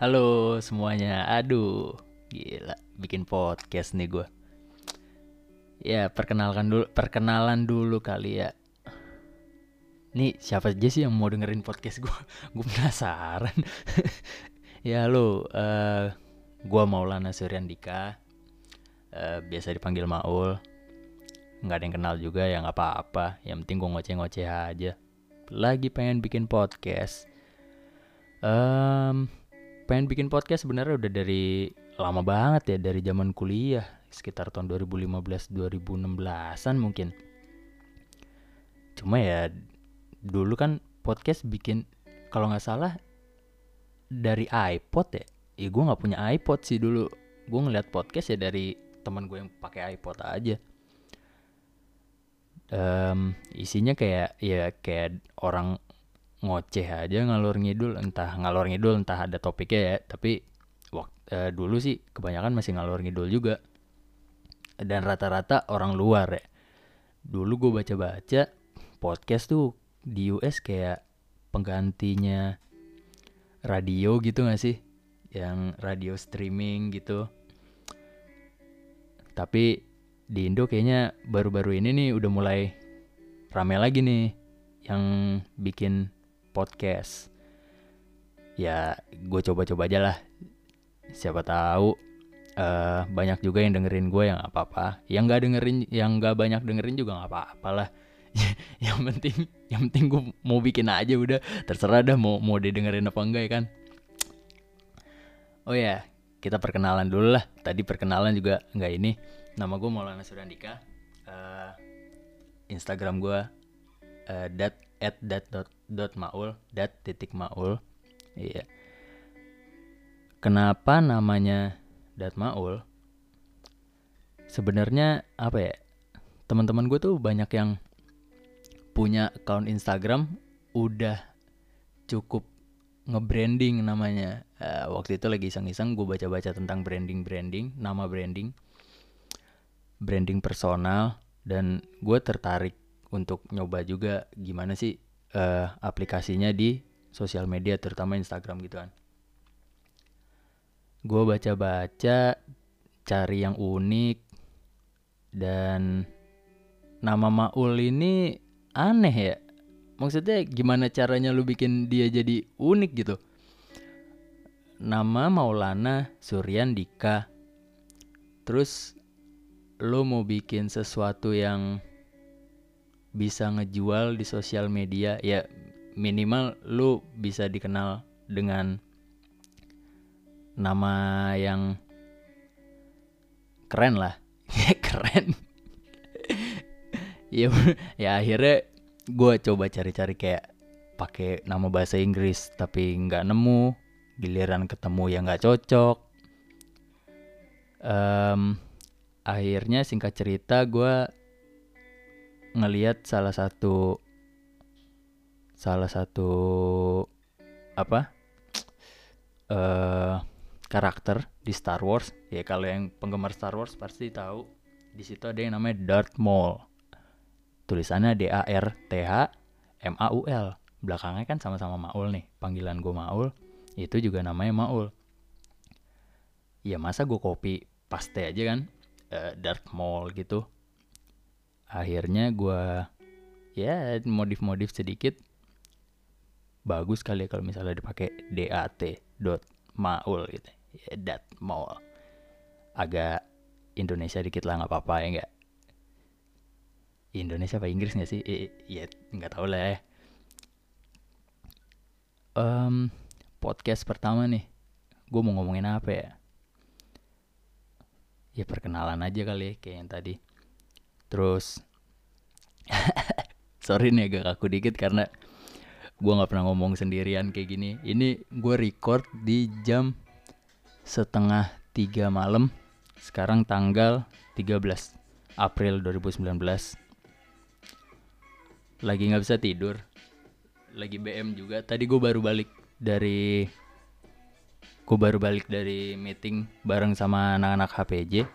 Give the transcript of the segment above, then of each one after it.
Halo semuanya, aduh gila bikin podcast nih gue. Ya perkenalkan dulu, perkenalan dulu kali ya. Nih siapa aja sih yang mau dengerin podcast gue? gue penasaran. ya halo, uh, gue Maulana Suryandika, uh, biasa dipanggil Maul. Nggak ada yang kenal juga ya nggak apa-apa. Yang penting gue ngoceh-ngoceh aja. Lagi pengen bikin podcast. Um, pengen bikin podcast sebenarnya udah dari lama banget ya dari zaman kuliah sekitar tahun 2015 2016an mungkin. Cuma ya dulu kan podcast bikin kalau nggak salah dari iPod ya. Ya gue nggak punya iPod sih dulu. Gue ngeliat podcast ya dari teman gue yang pakai iPod aja. Um, isinya kayak ya kayak orang ngoceh aja ngalor ngidul entah ngalor ngidul entah ada topiknya ya. Tapi waktu uh, dulu sih kebanyakan masih ngalor ngidul juga. Dan rata-rata orang luar ya. Dulu gue baca-baca podcast tuh di US kayak penggantinya radio gitu gak sih? Yang radio streaming gitu. Tapi di Indo kayaknya baru-baru ini nih udah mulai rame lagi nih yang bikin podcast. Ya gue coba-coba aja lah. Siapa tahu uh, banyak juga yang dengerin gue yang apa-apa. Yang nggak dengerin yang nggak banyak dengerin juga nggak apa-apa lah. Yang penting yang penting gue mau bikin aja udah. Terserah dah mau mau didengerin apa enggak ya kan? Oh ya kita perkenalan dulu lah. Tadi perkenalan juga nggak ini. Nama gue Maulana Surandika. Uh, Instagram gue uh, dat at dat dot, dot maul dat titik maul. Iya. Kenapa namanya dat maul? Sebenarnya apa ya teman-teman gue tuh banyak yang punya account Instagram udah cukup nge-branding namanya. Uh, waktu itu lagi iseng-iseng gue baca-baca tentang branding branding nama branding branding personal dan gue tertarik untuk nyoba juga gimana sih uh, aplikasinya di sosial media terutama Instagram gitu kan. Gue baca-baca cari yang unik dan nama Maul ini aneh ya. Maksudnya gimana caranya lu bikin dia jadi unik gitu? Nama Maulana Suryan Dika. Terus lu mau bikin sesuatu yang bisa ngejual di sosial media ya minimal lu bisa dikenal dengan nama yang keren lah. Keren. Ya ya akhirnya gue coba cari-cari kayak pakai nama bahasa Inggris tapi nggak nemu. Giliran ketemu yang nggak cocok. Um, akhirnya singkat cerita gue ngelihat salah satu salah satu apa? Uh, karakter di Star Wars. Ya kalau yang penggemar Star Wars pasti tahu di situ ada yang namanya Darth Maul. Tulisannya D A R T H M A U L. Belakangnya kan sama-sama Maul nih panggilan gue Maul itu juga namanya Maul. Ya masa gue copy paste aja kan uh, Darth Maul gitu akhirnya gue ya modif-modif sedikit. Bagus kali ya kalau misalnya dipakai dat dot maul gitu ya dat maul. Agak Indonesia dikit lah nggak apa-apa ya nggak. Indonesia apa Inggris nggak sih? Ya nggak tahu lah ya. Um, podcast pertama nih gue mau ngomongin apa ya? Ya perkenalan aja kali ya kayak yang tadi terus sorry nih agak kaku dikit karena gue nggak pernah ngomong sendirian kayak gini. Ini gue record di jam setengah tiga malam. Sekarang tanggal 13 April 2019 lagi nggak bisa tidur. Lagi BM juga. Tadi gue baru balik dari gue baru balik dari meeting bareng sama anak-anak HPJ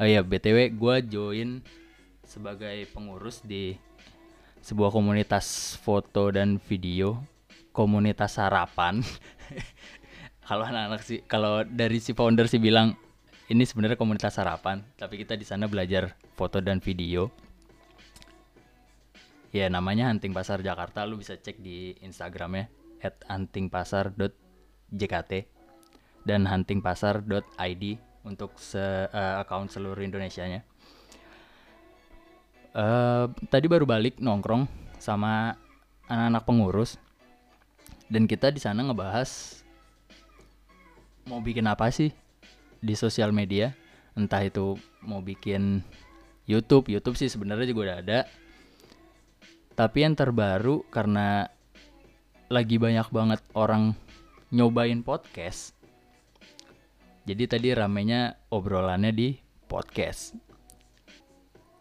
oh iya btw gue join sebagai pengurus di sebuah komunitas foto dan video komunitas sarapan. Kalau anak-anak sih kalau dari si founder sih bilang ini sebenarnya komunitas sarapan tapi kita di sana belajar foto dan video. Ya namanya Hunting Pasar Jakarta lu bisa cek di Instagramnya at huntingpasar.jkt dan huntingpasar.id untuk se uh, account seluruh Indonesia nya uh, tadi baru balik nongkrong sama anak-anak pengurus. Dan kita di sana ngebahas mau bikin apa sih di sosial media. Entah itu mau bikin YouTube. YouTube sih sebenarnya juga udah ada. Tapi yang terbaru karena lagi banyak banget orang nyobain podcast jadi tadi ramenya obrolannya di podcast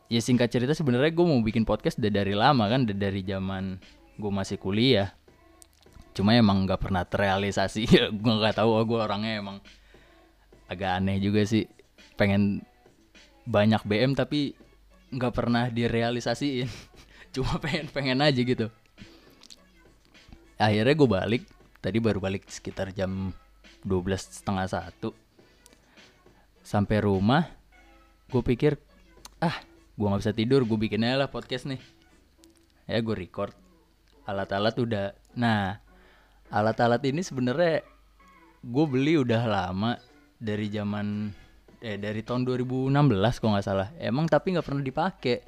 ya singkat cerita sebenarnya gue mau bikin podcast udah dari lama kan udah dari zaman gue masih kuliah. Cuma emang nggak pernah terrealisasi. Gue nggak tahu oh, gue orangnya emang agak aneh juga sih. Pengen banyak BM tapi nggak pernah direalisasiin. Cuma pengen pengen aja gitu. Akhirnya gue balik. Tadi baru balik sekitar jam 12 setengah satu. Sampai rumah gue pikir ah gue nggak bisa tidur gue bikin aja lah podcast nih. Ya gue record. Alat-alat udah. Nah alat-alat ini sebenarnya gue beli udah lama dari zaman eh dari tahun 2016 kok nggak salah. Emang tapi nggak pernah dipakai.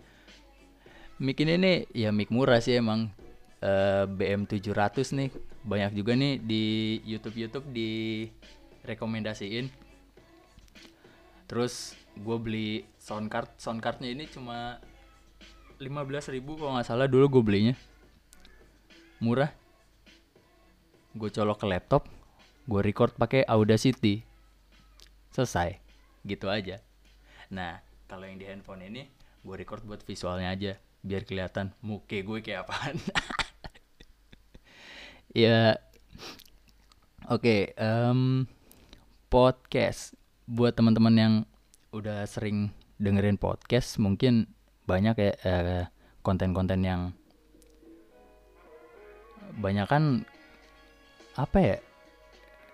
Mic ini nih ya mic murah sih emang. Uh, BM 700 nih. Banyak juga nih di YouTube YouTube di rekomendasiin. Terus gue beli sound card. Sound cardnya ini cuma 15.000 ribu kalau nggak salah dulu gue belinya. Murah. Gue colok ke laptop gue record pakai Audacity. Selesai. Gitu aja. Nah kalau yang di handphone ini gue record buat visualnya aja biar kelihatan muke gue kayak apaan. Ya. Oke okay, um, podcast. Buat teman-teman yang udah sering dengerin podcast mungkin banyak ya konten konten-konten yang banyak kan apa ya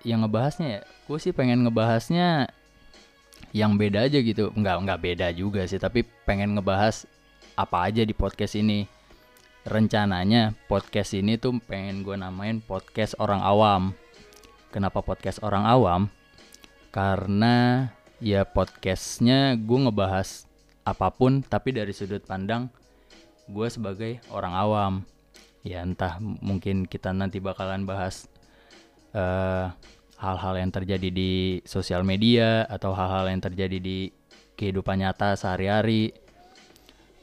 yang ngebahasnya ya? Gue sih pengen ngebahasnya yang beda aja gitu. Nggak nggak beda juga sih tapi pengen ngebahas apa aja di podcast ini. Rencananya podcast ini tuh pengen gue namain podcast orang awam. Kenapa podcast orang awam? Karena ya podcastnya gue ngebahas apa pun tapi dari sudut pandang gue sebagai orang awam. Ya entah mungkin kita nanti bakalan bahas uh, hal-hal yang terjadi di sosial media atau hal-hal yang terjadi di kehidupan nyata sehari-hari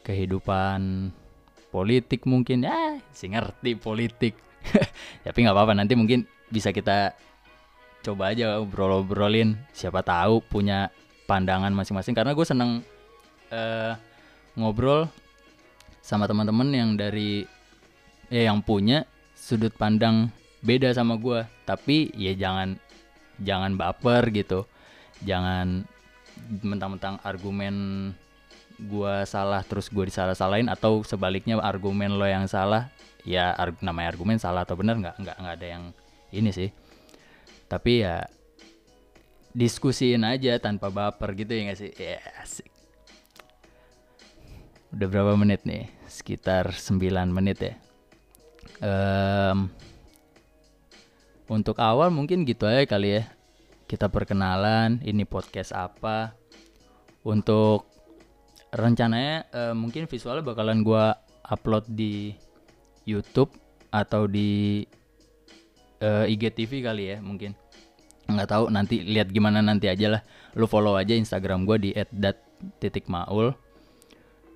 kehidupan politik mungkin. Ya sih ngerti politik. Tapi nggak apa-apa nanti mungkin bisa kita coba aja obrol-obrolin. Siapa tahu punya pandangan masing-masing. Karena gue seneng uh, ngobrol sama teman-teman yang dari ya yang punya sudut pandang beda sama gue. Tapi ya jangan jangan baper gitu. Jangan mentang-mentang argumen gue salah terus gue disalah-salahin atau sebaliknya argumen lo yang salah ya arg namanya argumen salah atau benar nggak nggak nggak ada yang ini sih tapi ya diskusiin aja tanpa baper gitu ya nggak sih ya udah berapa menit nih sekitar 9 menit ya um, untuk awal mungkin gitu aja kali ya. Kita perkenalan, ini podcast apa. Untuk rencananya uh, mungkin visualnya bakalan gua upload di YouTube atau di uh, eh, IGTV kali ya mungkin. Nggak tahu nanti lihat gimana nanti aja lah. Lu follow aja Instagram gua di @dat_maul.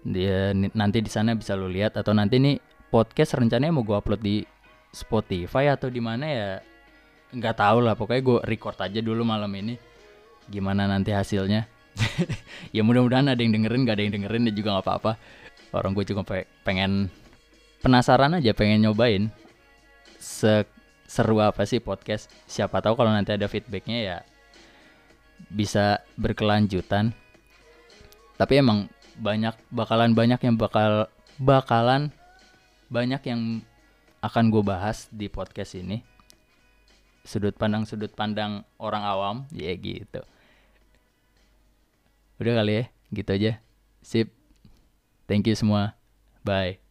Dia nanti di sana bisa lu lihat atau nanti nih podcast rencananya mau gua upload di Spotify atau di mana ya nggak tahu lah pokoknya gue record aja dulu malam ini gimana nanti hasilnya ya mudah-mudahan ada yang dengerin gak ada yang dengerin ya juga nggak apa-apa orang gue juga pengen penasaran aja pengen nyobain se seru apa sih podcast? Siapa tahu kalau nanti ada feedbacknya ya bisa berkelanjutan. Tapi emang banyak bakalan banyak yang bakal bakalan banyak yang akan gue bahas di podcast ini. Sudut pandang sudut pandang orang awam ya gitu. Udah kali ya gitu aja. Sip. Thank you semua. Bye